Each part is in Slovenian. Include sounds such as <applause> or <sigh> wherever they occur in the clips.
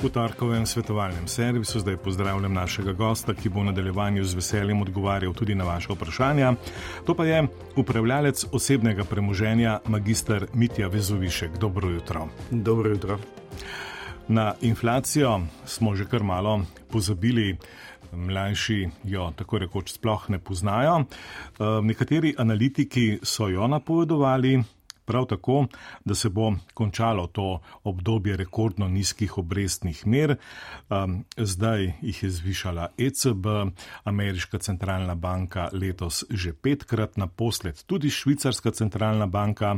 V torkovem svetovalnem servisu zdaj pozdravljam našega gosta, ki bo v nadaljevanju z veseljem odgovarjal tudi na vaše vprašanja. To pa je upravljalec osebnega premoženja, magistr Mitja Vezovišek. Dobro jutro. Dobro jutro. Na inflacijo smo že kar malo pozabili. Mlajši jo tako rekoč sploh ne poznajo. Nekateri analitiki so jo napovedovali, prav tako, da se bo končalo to obdobje rekordno nizkih obrestnih mer. Um, zdaj jih je zvišala ECB, Ameriška centralna banka letos že petkrat, naposled tudi Švicarska centralna banka.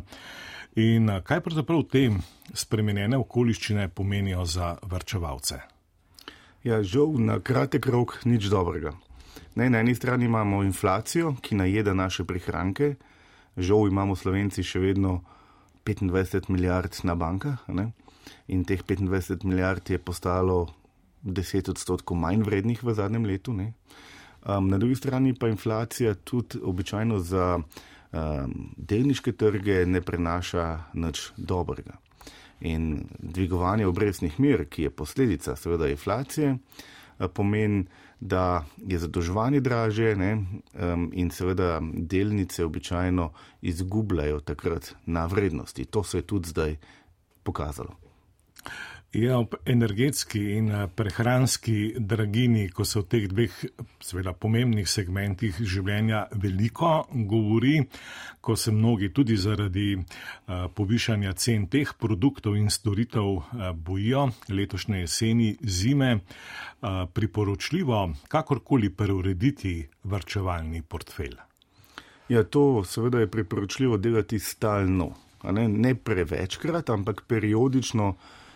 In kaj pravzaprav te spremenjene okoliščine pomenijo za vrčevalce? Ja, žal na kratek rok nič dobrega. Ne, na eni strani imamo inflacijo, ki najeda naše prihranke, žal imamo Slovenci še vedno 25 milijard na bankah ne? in teh 25 milijard je postalo 10 odstotkov manj vrednih v zadnjem letu. Um, na drugi strani pa inflacija tudi običajno za um, delniške trge ne prenaša nič dobrega. In dvigovanje obrestnih mer, ki je posledica seveda inflacije, pomeni, da je zadolževanje draže ne, um, in seveda delnice običajno izgubljajo takrat na vrednosti. To se je tudi zdaj pokazalo. Ja, ob energetski in eh, prehranski dragini, ko se v teh dveh seveda pomembnih segmentih življenja veliko govori, ko se mnogi tudi zaradi uh, povišanja cen teh produktov in storitev uh, bojijo letošnje jeseni, zime, priporočljivo kakorkoli preurediti vrčevalni portfelj. Ja, to seveda je priporočljivo delati stalno, ne, ne prevečkrat, ampak periodično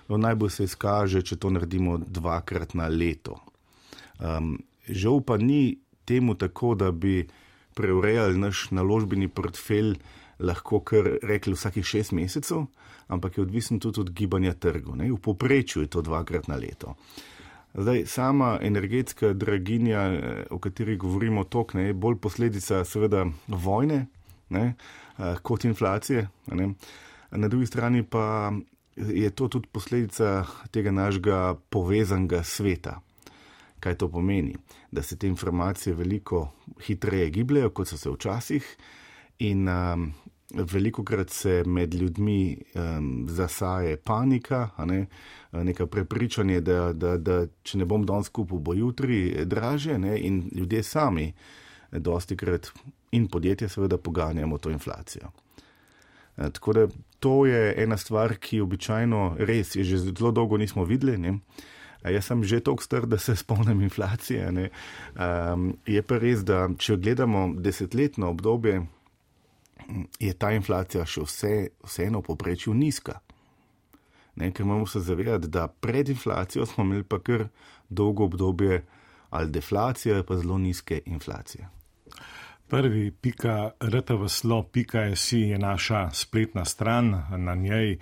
no, najbolj se izkaže, če to naredimo dvakrat na leto. Um, žal pa ni temu tako, da bi preurejali naš naložbeni portfelj lahko kar rekli vsakih šest mesecev, ampak je odvisen tudi od gibanja trgov. V poprečju je to dvakrat na leto. Zdaj, sama energetska draginja, eh, o kateri govorimo tok, ne, je bolj posledica seveda vojne ne, eh, kot inflacije. Ne. Na drugi strani pa je to tudi posledica tega našega povezanega sveta. Kaj to pomeni? Da se te informacije veliko hitreje gibljajo, kot so se včasih, in um, veliko krat se med ljudmi um, zasaje panika, ne? neka prepričanje, da, da, da če ne bom danes kupil, bo jutri draže, ne? in ljudje sami, dosti krat in podjetje, seveda, poganjamo to inflacijo. E, tako da to je ena stvar, ki običajno res je že zelo dolgo nismo videli. Ne? Jaz sem že tako star, da se spomnim inflacije. Um, je pa res, da če gledamo desetletno obdobje, je ta inflacija še vse, vseeno v poprečju nizka. Ne, ker moramo se zavedati, da pred inflacijo smo imeli pa kar dolgo obdobje ali deflacije, pa zelo nizke inflacije. Prvi pika rtvslo.si je naša spletna stran, na njej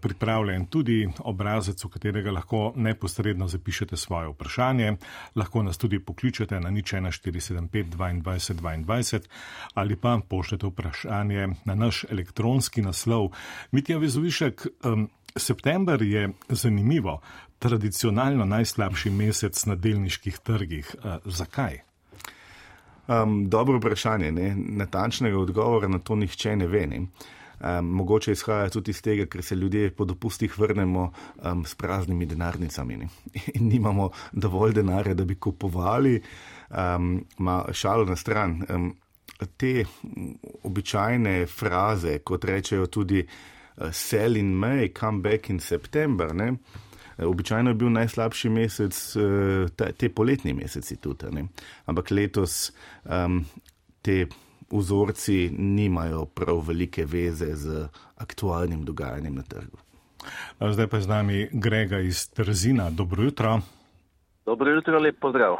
pripravljen tudi obrazec, v katerega lahko neposredno zapišete svoje vprašanje. Lahko nas tudi pokličete na nič 1475 22 22 ali pa pošljete vprašanje na naš elektronski naslov. Mitja Vezovišek, september je zanimivo, tradicionalno najslabši mesec na delniških trgih. Zakaj? Um, dobro vprašanje. Ne? Natančnega odgovora na to nihče ne ve. Ne? Um, mogoče izhaja tudi iz tega, ker se ljudje po dopustih vrnemo um, s praznimi denarnicami ne? <laughs> in nimamo dovolj denarja, da bi kupovali. Um, ma šalo na stran. Um, te običajne fraze, kot rečejo tudi uh, sell in May, come back in September. Ne? Običajno je bil najslabši mesec, eh, te poletni meseci tudi. Ne? Ampak letos um, te vzorci nimajo prav velike veze z aktualnim dogajanjem na trgu. Zdaj pa z nami Grega iz Trzina. Dobro jutro. Dobro jutro, lep pozdrav.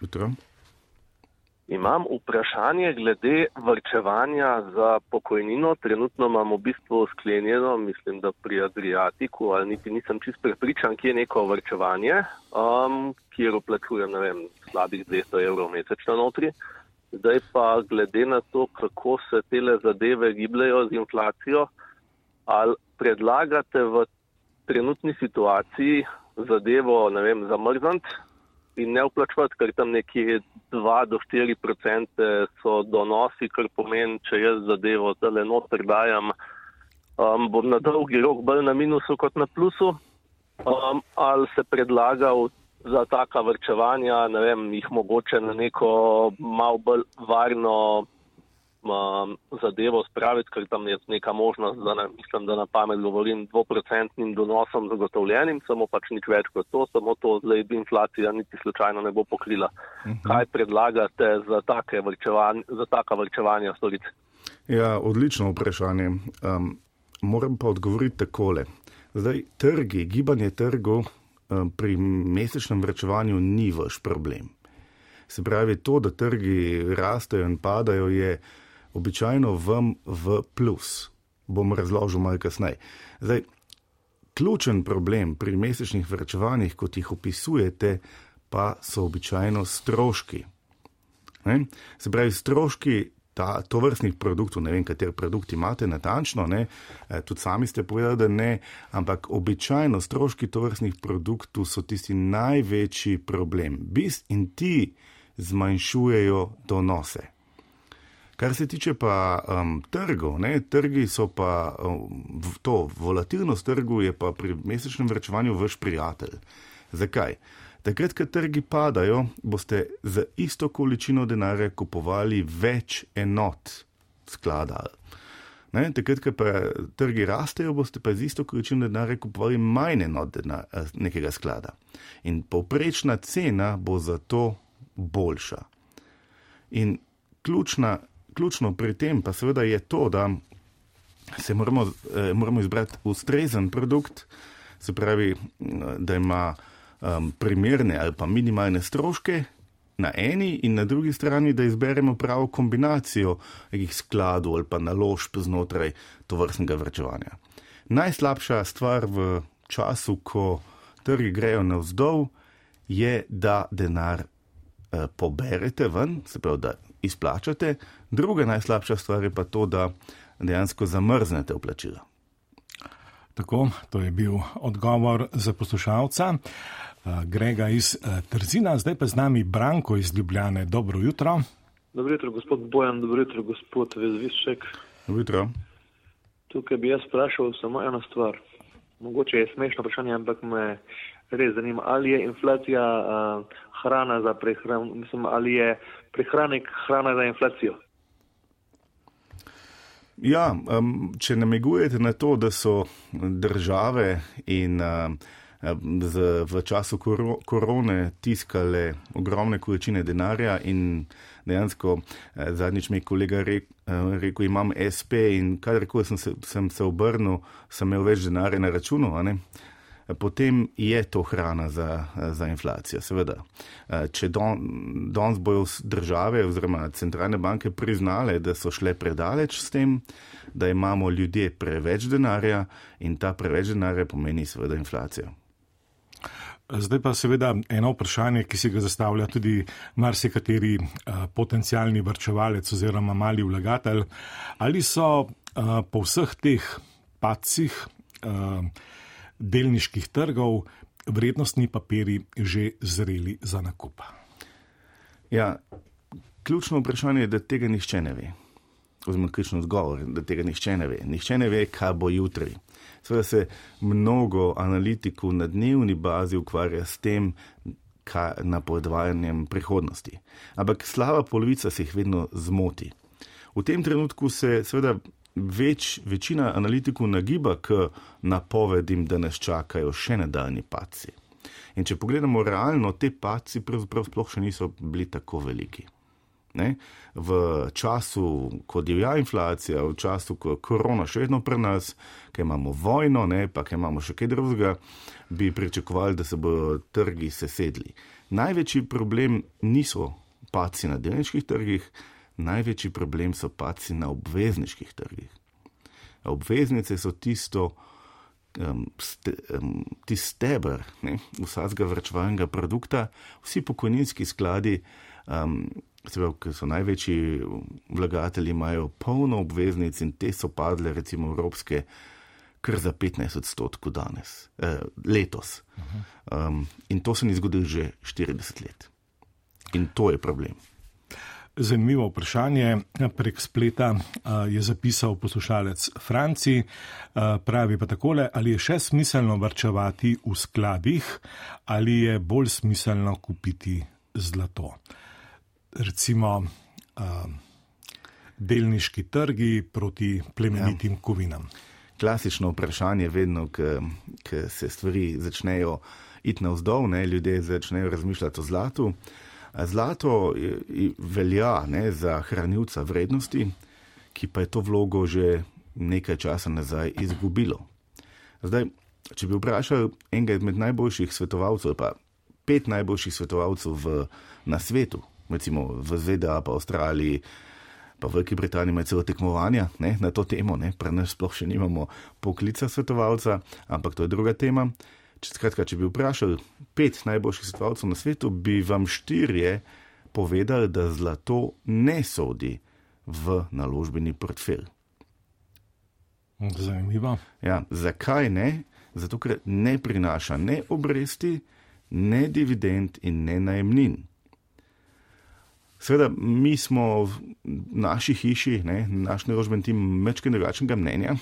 Jutro. Imam vprašanje glede vrčevanja za pokojnino. Trenutno imamo v bistvu sklenjeno, mislim, da pri Adriatiku, ali niti nisem čist prepričan, kje je neko vrčevanje, um, kjer uplačujem, ne vem, slabih 200 evrov mesečno notri. Zdaj pa glede na to, kako se tele zadeve gibljajo z inflacijo, ali predlagate v trenutni situaciji, zadevo, ne vem, zamrzniti in ne vplačevati, ker tam nekje 2 do 4 procente so donosi, kar pomeni, če jaz zadevo zdaj noter dajam, um, bom na dolgi rok bolj na minusu kot na plusu, um, ali se predlaga za taka vrčevanja, ne vem, jih mogoče na neko mal bolj varno um, zadevo spraviti, ker tam je neka možnost, da ne, mislim, da na pamet govorim, dvoprocentnim donosom zagotovljenim, samo pač nič več kot to, samo to zdaj inflacija niti slučajno ne bo pokrila. Uh mhm. -huh. Kaj predlagate za, za taka vrčevanja storic? Ja, odlično vprašanje. Um, moram pa odgovoriti takole. Zdaj, trgi, gibanje trgov um, pri mesečnem vrčevanju ni vaš problem. Se pravi, to, da trgi rastejo in padajo, je običajno vam v plus. Bom razložil malo kasneje. Zdaj, ključen problem pri mesečnih vrčevanjih, kot jih opisujete, pa so običajno stroški. Ne? Se pravi, stroški ta, to vrstnih produktov, ne vem, kateri produkt imate natančno? E, tudi sami ste povedali, da ne, ampak običajno stroški to vrstnih produktov so tisti največji problem. Bis in ti zmanjšujejo donose. Kar se tiče pa um, trgov, ne, trgi so pa um, to, volatilnost trgov je pa pri mesečnem vrčevanju vaš prijatelj. Zakaj? Takrat, ko trgi padajo, boste za isto količino denarja kupovali več enot sklada. Ne, takrat, ko pa trgi rastejo, boste pa z isto količino denarja kupovali manj enot denar, eh, nekega sklada. In povprečna cena bo zato boljša. In ključna ključno pri tem pa seveda je to, da se moramo, eh, moramo izbrati ustrezen produkt, se pravi, da ima um, primerne ali pa minimalne stroške na eni in na drugi strani, da izberemo pravo kombinacijo nekih skladov ali pa naložb znotraj to vrstnega vrčevanja. Najslabša stvar v času, ko trgi grejo navzdol, je, da denar eh, poberete ven, se pravi, da izplačate, druga najslabša stvar je pa to, da dejansko zamrznete vplačila. Tako, to je bil odgovor za poslušalca. Eh, Grega iz eh, Trzina, zdaj pa z nami Branko iz Ljubljane. Dobro jutro. Dobro jutro, gospod Bojan, dobro jutro, gospod Vezvišek. Dobro jutro. Tukaj bi jaz sprašal samo eno stvar. Mogoče je smešno vprašanje, ampak me res zanima, ali je inflacija uh, hrana za prehran, mislim, ali je prehranek hrana za inflacijo. Ja, um, če namigujete na to, da so države in uh, z, v času kor korone tiskale ogromne količine denarja in dejansko uh, zadnjič mi je kolega rek, uh, rekel, imam SP in kadarkoli sem se, sem se obrnil, sem imel več denarja na računu, potem je to hrana za, za inflacijo. Seveda, če danes don bojo države oziroma centralne banke priznale, da so šle predaleč s tem, da imamo ljudje preveč denarja in ta preveč denarja pomeni seveda inflacijo. Zdaj pa seveda eno vprašanje, ki si ga zastavlja tudi marsikateri uh, potencijalni vrčevalec oziroma mali vlagatelj. Ali so uh, po vseh teh pacih delniških trgov vrednostni papiri že zreli za nakup? Ja, ključno vprašanje je, da tega nihče ne ve. Oziroma, ključno odgovor je, da tega nihče ne ve. Nihče ne ve, kaj bo jutri. Sveda se mnogo analitikov na dnevni bazi ukvarja s tem, napovedovanjem prihodnosti. Ampak slaba polovica se jih vedno zmoti. V tem trenutku se seveda več, večina analitikov nagiba k napovedim, da nas čakajo še nadaljni paci. In če pogledamo realno, te paci pravzaprav sploh še niso bili tako veliki. Ne? V času, ko divja inflacija, v času, ko je korona še vedno pri nas, ki imamo vojno, ne, pa ki imamo še kaj drugega, bi pričakovali, da se bodo trgi sesedli. Največji problem niso paci na delniških trgih, največji problem so paci na obvezniških trgih. Obveznice so tisto, um, ste, um, tisti stebr vsakega vrčevalnega produkta, vsi pokojninski skladi, um, pravi, ki so največji vlagatelji, imajo polno obveznic in te so padle, recimo, evropske. kar za 15 odstotkov danes, eh, letos. Um, in to se ni zgodilo že 40 let. In to je problem. Zanimivo vprašanje prek spleta je zapisal poslušalec Franci. Pravi pa takole, ali je še smiselno vrčevati v skladih ali je bolj smiselno kupiti zlato. Recimo delniški trgi proti plemenitim ja. kovinam. Klasično vprašanje je vedno, ko se stvari začnejo iti navzdol, ne, ljudje začnejo razmišljati o zlatu. Zlato velja ne, za hranilca vrednosti, ki pa je to vlogo že nekaj časa nazaj izgubilo. Zdaj, če bi vprašal enega izmed najboljših svetovalcev, pa pet najboljših svetovalcev v, na svetu, recimo v ZDA, pa Avstraliji, pa v Veliki Britaniji imajo celo tekmovanja ne, na to temo, pri nas sploh še nimamo poklica svetovalca, ampak to je druga tema. Če, skratka, če bi vprašali pet najboljših svetovalcev na svetu, bi vam štirje povedali, da zlato ne sodi v naložbeni portfelj. Zanimivo. Ja, zakaj ne? Zato, ker ne prinaša ne obresti, ne dividend in ne najemnin. Seveda, mi smo v naši hiši, ne, naš naložbeni tim, mečke drugačnega mnenja.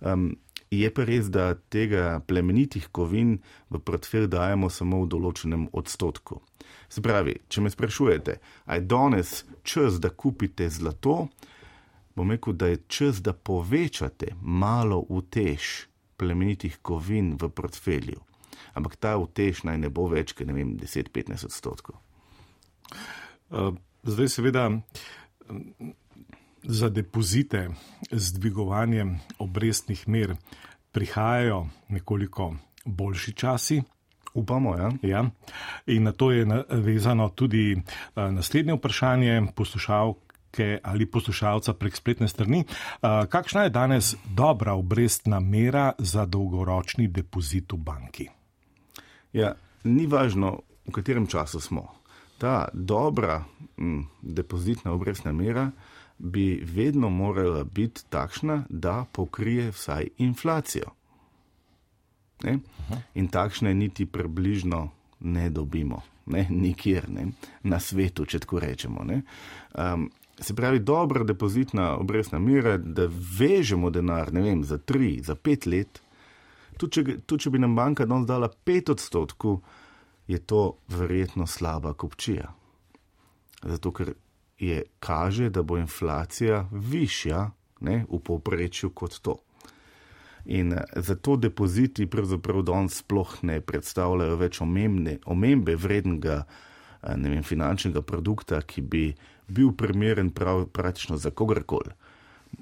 Um, Je pa res, da tega plemenitih kovin v portfelj dajemo samo v določenem odstotku. Se pravi, če me sprašujete, aj danes čas, da kupite zlato, bom rekel, da je čas, da povečate malo utež plemenitih kovin v portfelju. Ampak ta utež naj ne bo več, ker ne vem, 10-15 odstotkov. Zdaj, seveda, za depozite z dvigovanjem obrestnih mer prihajajo nekoliko boljši časi. Upamo, ja. ja. In na to je vezano tudi eh, naslednje vprašanje poslušalke ali poslušalca prek spletne strani. Eh, kakšna je danes dobra obrestna mera za dolgoročni depozit v banki? Ja, ni važno, v katerem času smo. Ta dobra m, hm, depozitna obrestna mera bi vedno morala biti takšna, da pokrije vsaj inflacijo. Ne? In takšne niti približno ne dobimo, ne? nikjer ne? na svetu, če tako rečemo. Um, se pravi, dobra depozitna obrestna mera, da vežemo denar vem, za tri, za pet let. Tudi če, tudi če bi nam banka danes dala pet odstotkov, je to verjetno slaba kupčija. Zato, ker je, kaže, da bo inflacija višja ne, v povprečju kot to. In eh, zato depoziti pravzaprav danes sploh ne predstavljajo več omembne, omembe vrednega eh, vem, finančnega produkta, ki bi bil primeren prav, praktično za kogarkoli.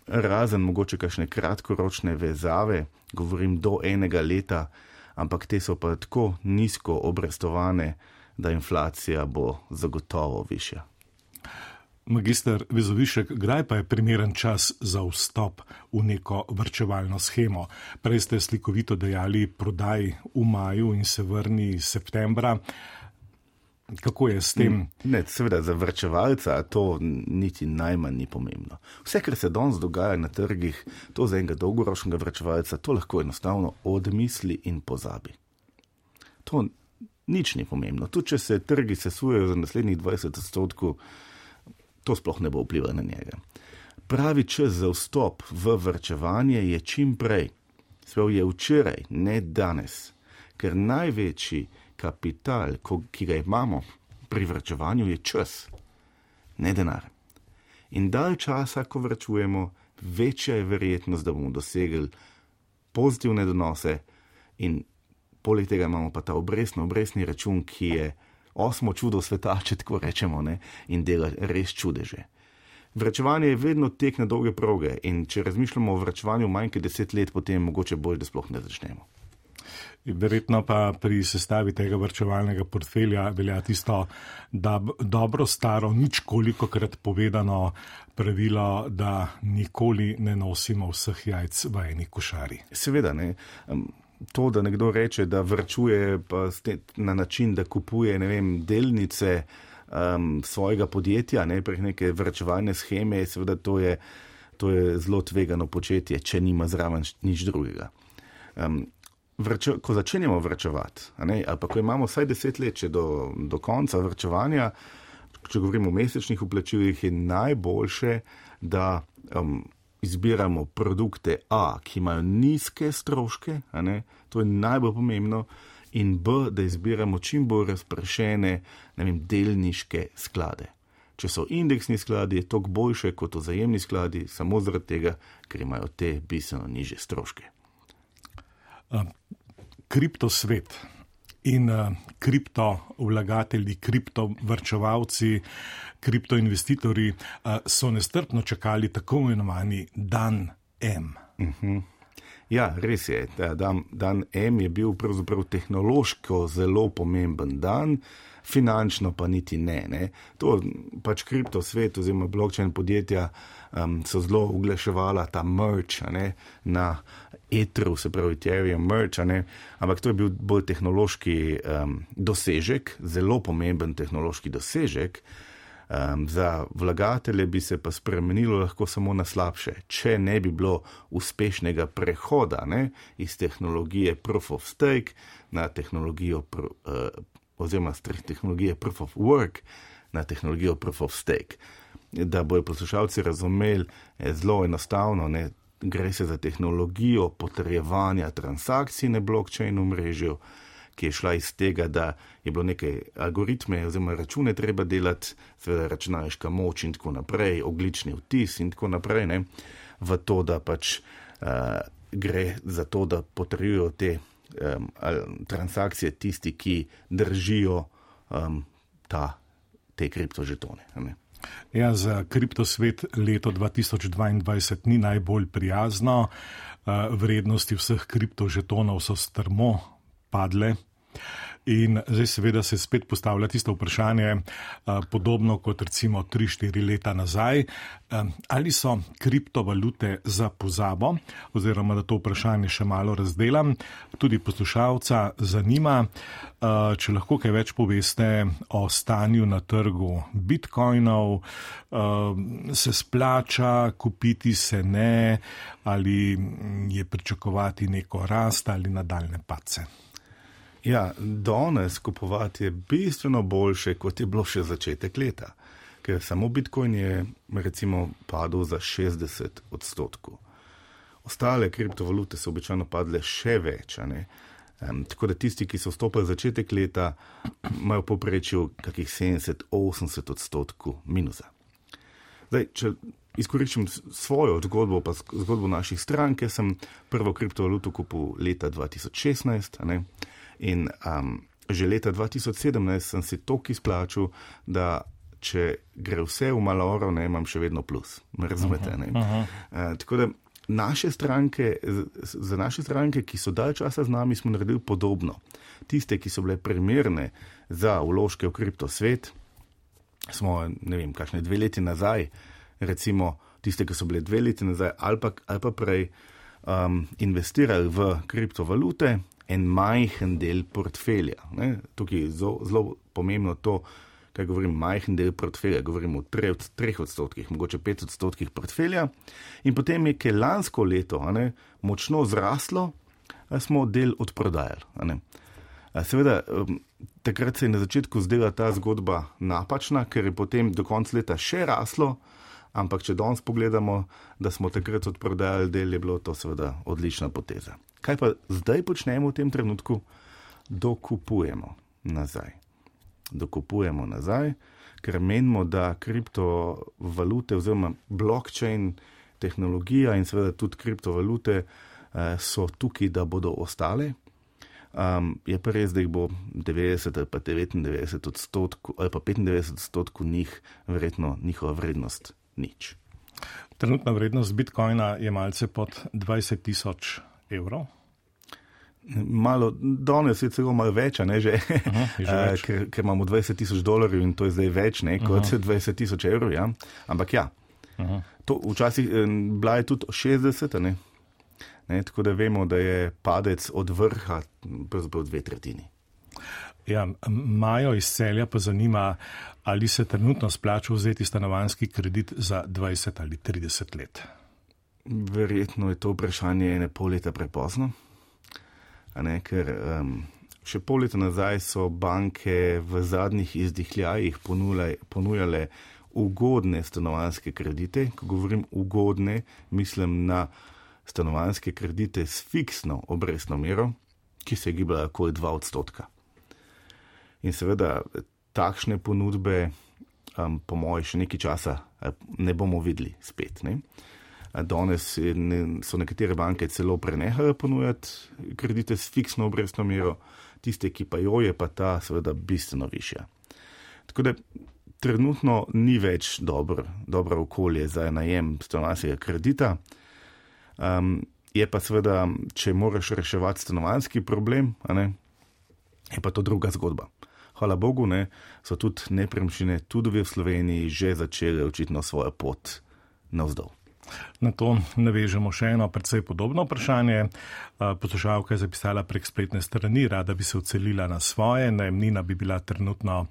Razen mogoče kakšne kratkoročne vezave, govorim do enega leta, ampak te so pa tako nizko obrestovane, da inflacija bo zagotovo višja. Magister Vezovišek, kdaj pa je primeren čas za vstop v neko vrčevalno schemo? Prej ste slikovito dejali prodaj v maju in se vrni septembra. Kako je s tem? Ne, seveda za vrčevalca to niti najmanj ni pomembno. Vse, kar se danes dogaja na trgih, to za enega dolgoročnega vrčevalca, to lahko enostavno odmisli in pozabi. To nič ni pomembno. Tudi če se trgi sesujejo za naslednjih 20 odstotkov, to sploh ne bo vplivalo na njega. Pravi čas za vstop v vrčevanje je čim prej, sploh je včeraj, ne danes, ker največji kapital, ki ga imamo pri vrčevanju, je čas, ne denar. In dalj časa, ko vrčujemo, večja je verjetnost, da bomo dosegli pozitivne donose, in poleg tega imamo pa ta obrestno, obrestni račun, ki je osmo čudo sveta, če tako rečemo, ne? in dela res čudeže. Vračevanje je vedno tek na dolge proge in če razmišljamo o vračevanju manj kot deset let, potem mogoče bolj, da sploh ne začnemo. Verjetno pa pri sestavi tega vrčevalnega portfelja velja tisto, da dobro staro, nič koliko krat povedano pravilo, da nikoli ne nosimo vseh jajc v eni košari. Seveda ne to, da nekdo reče, da vrčuje na način, da kupuje vem, delnice um, svojega podjetja, ne prek neke vrčevalne scheme, seveda to je, to je zelo tvegano početje, če nima zraven nič drugega. um, vrčo, ko začenjamo vrčevati, ali pa ko imamo vsaj deset let do, do konca vrčevanja, če govorimo o mesečnih uplačilih, je najboljše, da um, izbiramo produkte A, ki imajo nizke stroške, to je najbolj pomembno, in B, da izbiramo čim bolj razpršene vem, delniške sklade. Če so indeksni skladi, je to boljše kot vzajemni skladi, samo zaradi tega, ker imajo te bistveno niže stroške. Um, kriptosvet in uh, kriptovlagatelji, kriptovrčevalci, kriptoinvestitorji uh, so nestrpno čakali tako imenovani dan M. Uh mhm. -huh. Ja, res je. Dan, dan M je bil pravzaprav tehnološko zelo pomemben dan, finančno pa niti ne. ne. To pač kripto svet oziroma blokčen podjetja um, so zelo uglaševala ta merch ne, na etru, se pravi Ethereum merch, ne. ampak to je bil bolj tehnološki um, dosežek, zelo pomemben tehnološki dosežek. Um, za vlagatelje bi se pa spremenilo lahko samo na slabše, če ne bi bilo uspešnega prehoda ne, iz tehnologije Proof of Stake na tehnologijo, pr, uh, oziroma tehnologije Proof of Work na tehnologijo Proof of Stake. Da bojo poslušalci razumeli, je zelo enostavno, ne, gre se za tehnologijo potrjevanja transakcij na blokčinu mrežju ki je šla iz tega, da je bilo nekaj algoritme oziroma račune treba delati, seveda računalniška moč in tako naprej, oglični vtis in tako naprej, ne, v to, da pač uh, gre za to, da potrjujo te um, transakcije tisti, ki držijo um, ta, te kriptožetone. Ne. Ja, za kriptosvet leto 2022 ni najbolj prijazno. Vrednosti vseh kriptožetonov so strmo padle. In zdaj, seveda, se spet postavlja tisto vprašanje, podobno kot recimo 3-4 leta nazaj, ali so kriptovalute za pozabo, oziroma da to vprašanje še malo razdelam. Tudi poslušalca zanima, če lahko kaj več poveste o stanju na trgu bitcoinov, se splača kupiti, se ne, ali je pričakovati neko rast ali nadaljne pace. Ja, danes kupovati je bistveno boljše, kot je bilo še začetek leta, ker samo Bitcoin je recimo padel za 60 odstotkov. Ostale kriptovalute so običajno padle še več. Um, tako da tisti, ki so vstopili začetek leta, imajo poprečju kakih 70-80 odstotkov minusa. Zdaj, če izkoriščam svojo zgodbo, pa zgodbo naših strank, sem prvo kriptovaluto kupil leta 2016. In um, že leta 2017 sem si toliko izplačal, da če gre vse v malo oro, ne imam še vedno plus. Razumete? Uh -huh. uh, tako da naše stranke, za naše stranke, ki so dalj časa z nami, smo naredili podobno. Tiste, ki so bile primerne za vložke v kriptosvet, smo, ne vem, kakšne dve leti nazaj, recimo tiste, ki so bile dve leti nazaj ali pa, ali pa prej. Um, investirali v kriptovalute, en majhen del portfelja. Ne? Tukaj je zelo pomembno to, kaj govorim, majhen del portfelja, govorim o treh, treh odstotkih, mogoče pet odstotkih portfelja. In potem je, ker lansko leto ne, močno zraslo, smo del odprodajali. Seveda, takrat se je na začetku zdela ta zgodba napačna, ker je potem do konca leta še raslo, ampak če danes pogledamo, da smo takrat odprodajali del, je bilo to seveda odlična poteza. Kaj pa zdaj počnemo v tem trenutku? Dokupujemo nazaj. Dokupujemo nazaj, ker menimo, da kriptovalute oziroma blockchain tehnologija in seveda tudi kriptovalute eh, so tukaj, da bodo ostale. Um, je pa res, da jih bo 90 ali pa 99 odstotkov ali pa 95 odstotkov njih, verjetno njihova vrednost nič. Trenutna vrednost bitcoina je malce pod 20 tisoč evrov. Malo, danes je celo malo več, ne že, Aha, že <laughs> več. ker, ker imamo 20 tisoč dolarjev in to je zdaj več ne, kot Aha. 20 tisoč evrov. Ja. Ampak ja, Aha. to včasih bila je tudi 60, ne. Ne, tako da vemo, da je padec od vrha pravzaprav dve tretjini. Ja, Majo iz celja pa zanima, ali se trenutno splača vzeti stanovanski kredit za 20 ali 30 let. Verjetno je to vprašanje ene pol leta prepozno. Ne, ker um, še pol leta nazaj so banke v zadnjih izdihljajih ponujale ugodne stanovanske kredite. Ko govorim ugodne, mislim na stanovanske kredite s fiksno obrestno mero, ki se je gibala okoli 2 odstotka. In seveda takšne ponudbe, um, po mojem, še nekaj časa ne bomo videli spet. Ne? Danes so nekatere banke celo prenehale ponujati kredite s fiksno obrestno mero, tiste, ki pa jo je, pa ta seveda bistveno višja. Tako da trenutno ni več dobro, dobro okolje za najem stanovanskega kredita. Um, je pa seveda, če moraš reševati stanovanski problem, ne, je pa to druga zgodba. Hvala Bogu, ne, so tudi nepremičnine, tudi v Sloveniji, že začele očitno svojo pot navzdol. Na to navežemo še eno precej podobno vprašanje. Poslušalka je zapisala prek spletne strani, rada bi se ocelila na svoje, najemnina bi bila trenutno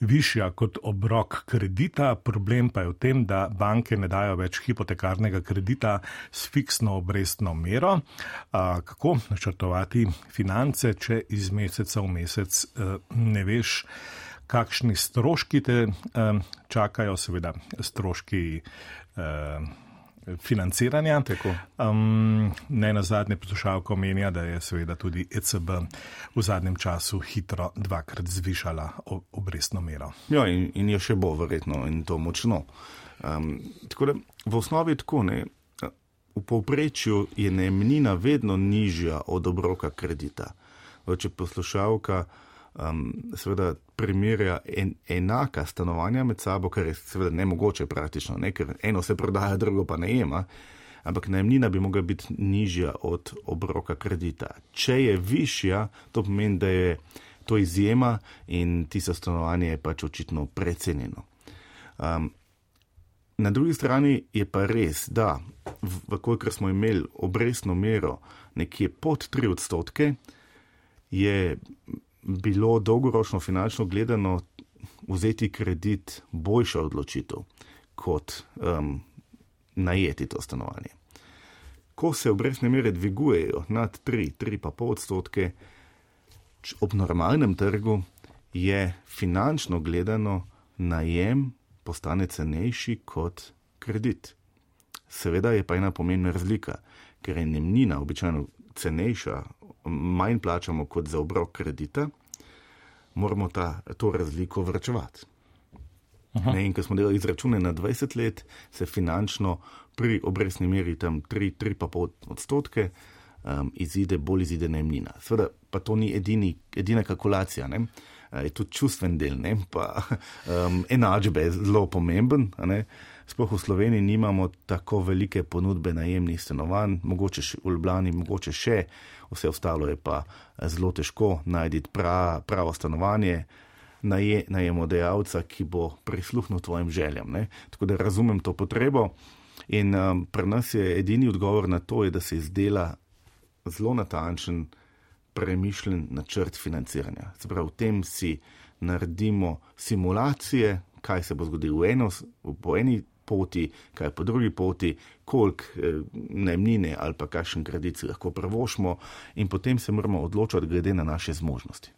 višja kot obrok kredita. Problem pa je v tem, da banke ne dajo več hipotekarnega kredita s fiksno obrestno mero. Kako načrtovati finance, če iz meseca v mesec ne veš, kakšni stroški te čakajo, seveda stroški financiranja. Um, ne na zadnje poslušalko menja, da je seveda tudi ECB v zadnjem času hitro dvakrat zvišala obrestno mero. Ja, in, in je še bo verjetno in to močno. Um, tako da v osnovi tako ne. V povprečju je najemnina vedno nižja od obroka kredita. Če poslušalka um, seveda primerja en, enaka stanovanja med sabo, kar je seveda nemogoče praktično, ne? ker eno se prodaja, drugo pa ne ima, ampak najemnina bi mogla biti nižja od obroka kredita. Če je višja, to pomeni, da je to izjema in tisto stanovanje je pač očitno precenjeno. Um, na drugi strani je pa res, da vkolikor smo imeli obrestno mero nekje pod 3 odstotke, je bilo dolgoročno finančno gledano vzeti kredit boljša odločitev kot um, najeti to stanovanje. Ko se obrestne mere dvigujejo nad 3-3,5 odstotke, ob normalnem trgu je finančno gledano najem postane cenejši kot kredit. Seveda je pa ena pomembna razlika, ker je najemnina običajno cenejša manj plačamo kot za obrok kredita, moramo ta, to razliko vračevati. Ne, in ko smo delali izračune na 20 let, se finančno pri obrestni meri tam 3-3,5 odstotke um, izide, bolj izide najemnina. Sveda pa to ni edini, edina kalkulacija, ne? je tudi čustven del, ne? pa <laughs> um, enačbe je zelo pomemben. Sploh v Sloveniji nimamo tako velike ponudbe najemnih stanovanj, mogoče še v Ljubljani, mogoče še, vse ostalo je pa eh, zelo težko najti pra, pravo stanovanje. Najemodajalca, ki bo prisluhnil tvojim željam. Ne? Tako da razumem to potrebo, in um, pri nas je edini odgovor na to, je, da se izdela zelo natančen, premišljen načrt financiranja. Se pravi, v tem si naredimo simulacije, kaj se bo zgodilo eno, po eni poti, kaj po drugi poti, koliko eh, najemnine ali pa kakšen kredit si lahko pravošmo, in potem se moramo odločiti glede na naše zmožnosti.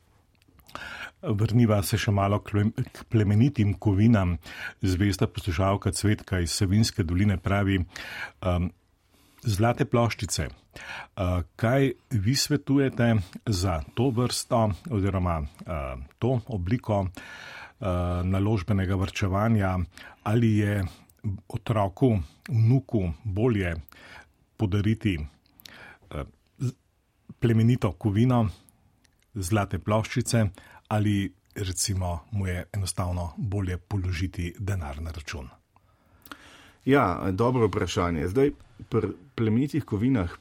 Vrniva se še malo k plemenitim kovinam. Zvesta poslušalka Cvetka iz Savinske doline pravi, um, zlate ploščice. Uh, kaj vi svetujete za to vrsto oziroma uh, to obliko uh, naložbenega vrčevanja? Ali je otroku, vnuku bolje podariti uh, plemenito kovino, zlate ploščice ali recimo mu je enostavno bolje položiti denar na račun? Ja, dobro vprašanje. Zdaj, pri plemenitih kovinah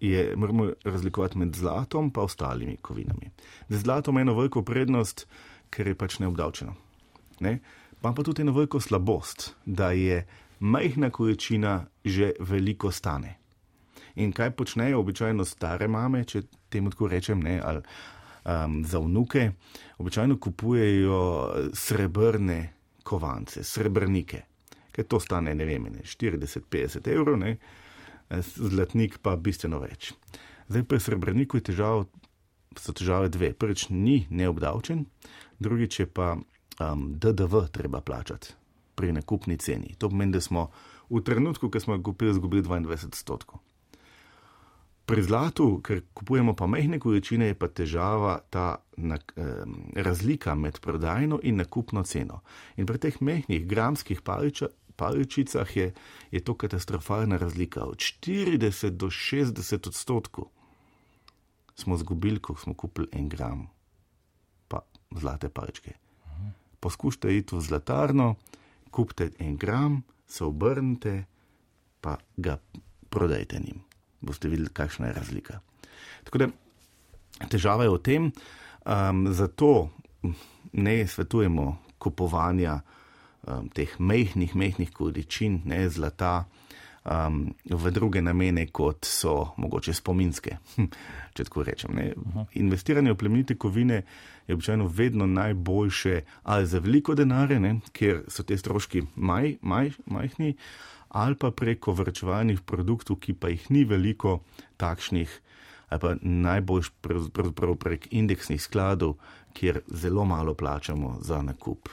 je, moramo razlikovati med zlatom in ostalimi kovinami. Zlato ima eno veliko prednost, ker je pač neobdavčeno. Ne? Pa pa tudi eno veliko slabost, da je majhna količina že veliko stane. In kaj počnejo običajno stare mame, če temu tako rečem, ne, ali um, za vnuke, običajno kupujejo srebrne kovance, srebrnike ker to stane, ne vem, 40-50 evrov, ne, zlatnik pa bistveno več. Zdaj pri srebrniku težav, so težave dve. Prvič ni neobdavčen, drugič je pa um, DDV treba plačati pri nakupni ceni. To pomeni, da smo v trenutku, ko smo ga kupili, izgubili 22 odstotkov. Pri zlatu, ker kupujemo pa mehne količine, je pa težava ta na, eh, razlika med prodajno in nakupno ceno. In pri teh mehkih gramskih paliča, paličicah je, je to katastrofalna razlika. Od 40 do 60 odstotkov smo izgubili, ko smo kupili en gram pa zlate paličke. Poskušajte iti v zlatarno, kupite en gram, se obrnite, pa ga prodajte njim. Boste videli, kakšna je razlika. Tako da težava je v tem, um, zato ne svetujemo kupovanja um, teh mehkih, mehkih količin, ne zlata. Um, v druge namene, kot so mogoče spominske, če tako rečem. Ne. Investiranje v plemenite kovine je običajno vedno najboljše, ali za veliko denarja, ker so te stroški maj, maj, majhni, ali pa preko vrčevalnih produktov, ki pa jih ni veliko takšnih, ali pa najboljš pravzaprav prek indeksnih skladov, kjer zelo malo plačamo za nakup.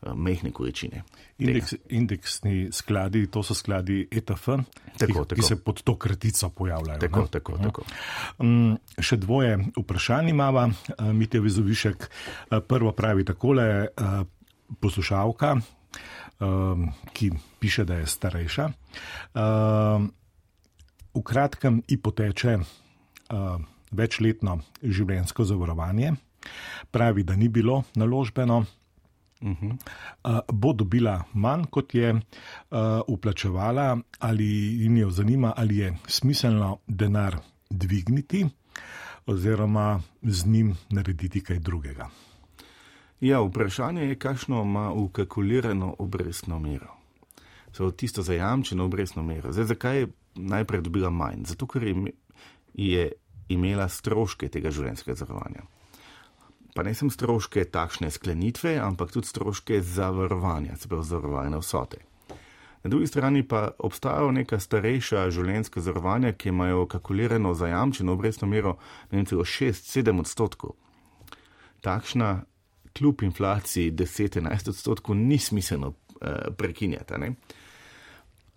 Eh, mehne količine. Indeks, indeksni skladi, to so skladi ETF, tako, ki, tako. ki se pod to kratico pojavljajo. Tako, tako, tako. Um, še dvoje vprašanj imamo, uh, Mitja Vizovišek. Uh, prvo pravi takole, uh, poslušalka, uh, ki piše, da je starejša. Uh, v kratkem ji poteče uh, večletno življenjsko zavarovanje. Pravi, da ni bilo naložbeno, Uh -huh. uh, bo dobila manj, kot je uh, uplačevala, ali jim jo zanima, ali je smiselno denar dvigniti, oziroma z njim narediti kaj drugega. Ja, vprašanje je, kakšno ima ukalkulirano obrestno mero. So tisto zajamčeno obrestno mero. Zdaj, zakaj je najprej dobila manj? Zato, ker je imela stroške tega življenjskega zavarovanja pa ne samo stroške takšne sklenitve, ampak tudi stroške zavarovanja, se pravi zavarovane vsote. Na drugi strani pa obstajajo neka starejša življenjska zavarovanja, ki imajo kalkulirano zajamčeno obrestno mero, vem, celo 6-7 odstotkov. Takšna kljub inflaciji 10-11 odstotkov ni smiselno eh, prekinjati. Ne?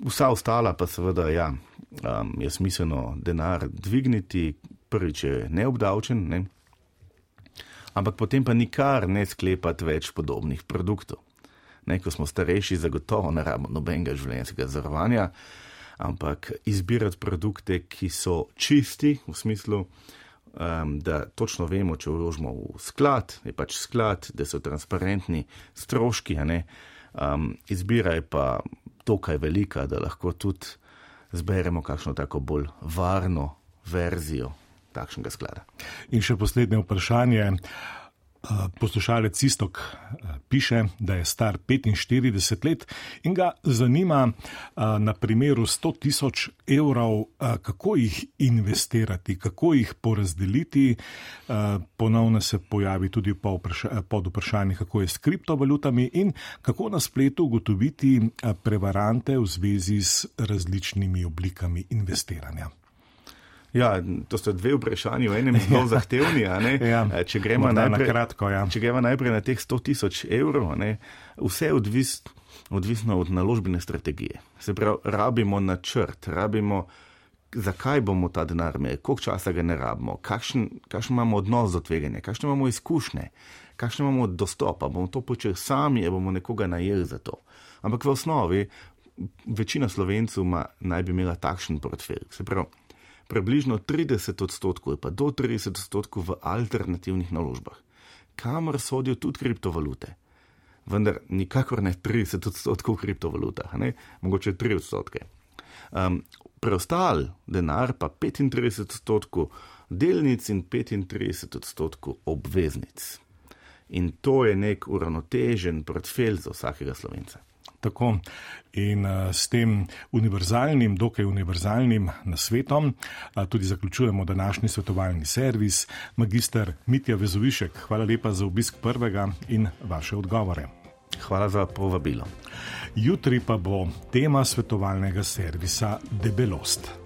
Vsa ostala pa seveda ja, um, je smiselno denar dvigniti, prvič je neobdavčen, ne? Ampak potem pa nikar ne sklepati več podobnih produktov. Ne, ko smo starejši, zagotovo ne rabimo nobenega življenjskega zavarovanja, ampak izbirati produkte, ki so čisti, v smislu, um, da točno vemo, če vložimo v sklad, je pač sklad, da so transparentni stroški, um, izbira je pa dokaj velika, da lahko tudi zberemo kakšno tako bolj varno verzijo takšnega sklada. In še poslednje vprašanje. Eh, poslušalec Istok eh, piše, da je star 45 let in ga zanima eh, na primeru 100 tisoč evrov, kako jih investirati, kako jih porazdeliti. Ponovno se pojavi tudi pod vprašanje, kako je s kriptovalutami in kako na spletu ugotoviti prevarante v zvezi z različnimi oblikami investiranja. Ja, to so dve vprašanji, v enem zelo zahtevni. ja, eh, če, gremo najprej, na kratko, ja. če gremo najprej na teh 100 tisoč evrov, ne, vse je odvis, odvisno od naložbene strategije. Se pravi, rabimo načrt, rabimo, zakaj bomo ta denar imeli, koliko časa ga ne rabimo, kakšen, kakšen imamo odnos do tveganja, kakšne imamo izkušnje, kakšne imamo dostopa, bomo to počeli sami, ali bomo nekoga najeli za to. Ampak v osnovi večina slovencev naj bi imela takšen portfelj. Se pravi, približno 30 odstotkov, pa do 30 odstotkov v alternativnih naložbah, kamor sodijo tudi kriptovalute. Vendar nikakor ne 30 odstotkov v kriptovalutah, ne? mogoče 3 odstotke. Um, preostal denar pa 35 odstotkov delnic in 35 odstotkov obveznic. In to je nek uravnotežen portfelj za vsakega slovenca. Tako. In uh, s tem univerzalnim, dokaj univerzalnim nasvetom uh, tudi zaključujemo današnji svetovalni servis. Magistr Mitja Vezovišek, hvala lepa za obisk prvega in vaše odgovore. Hvala za povabilo. Jutri pa bo tema svetovalnega servisa debelost.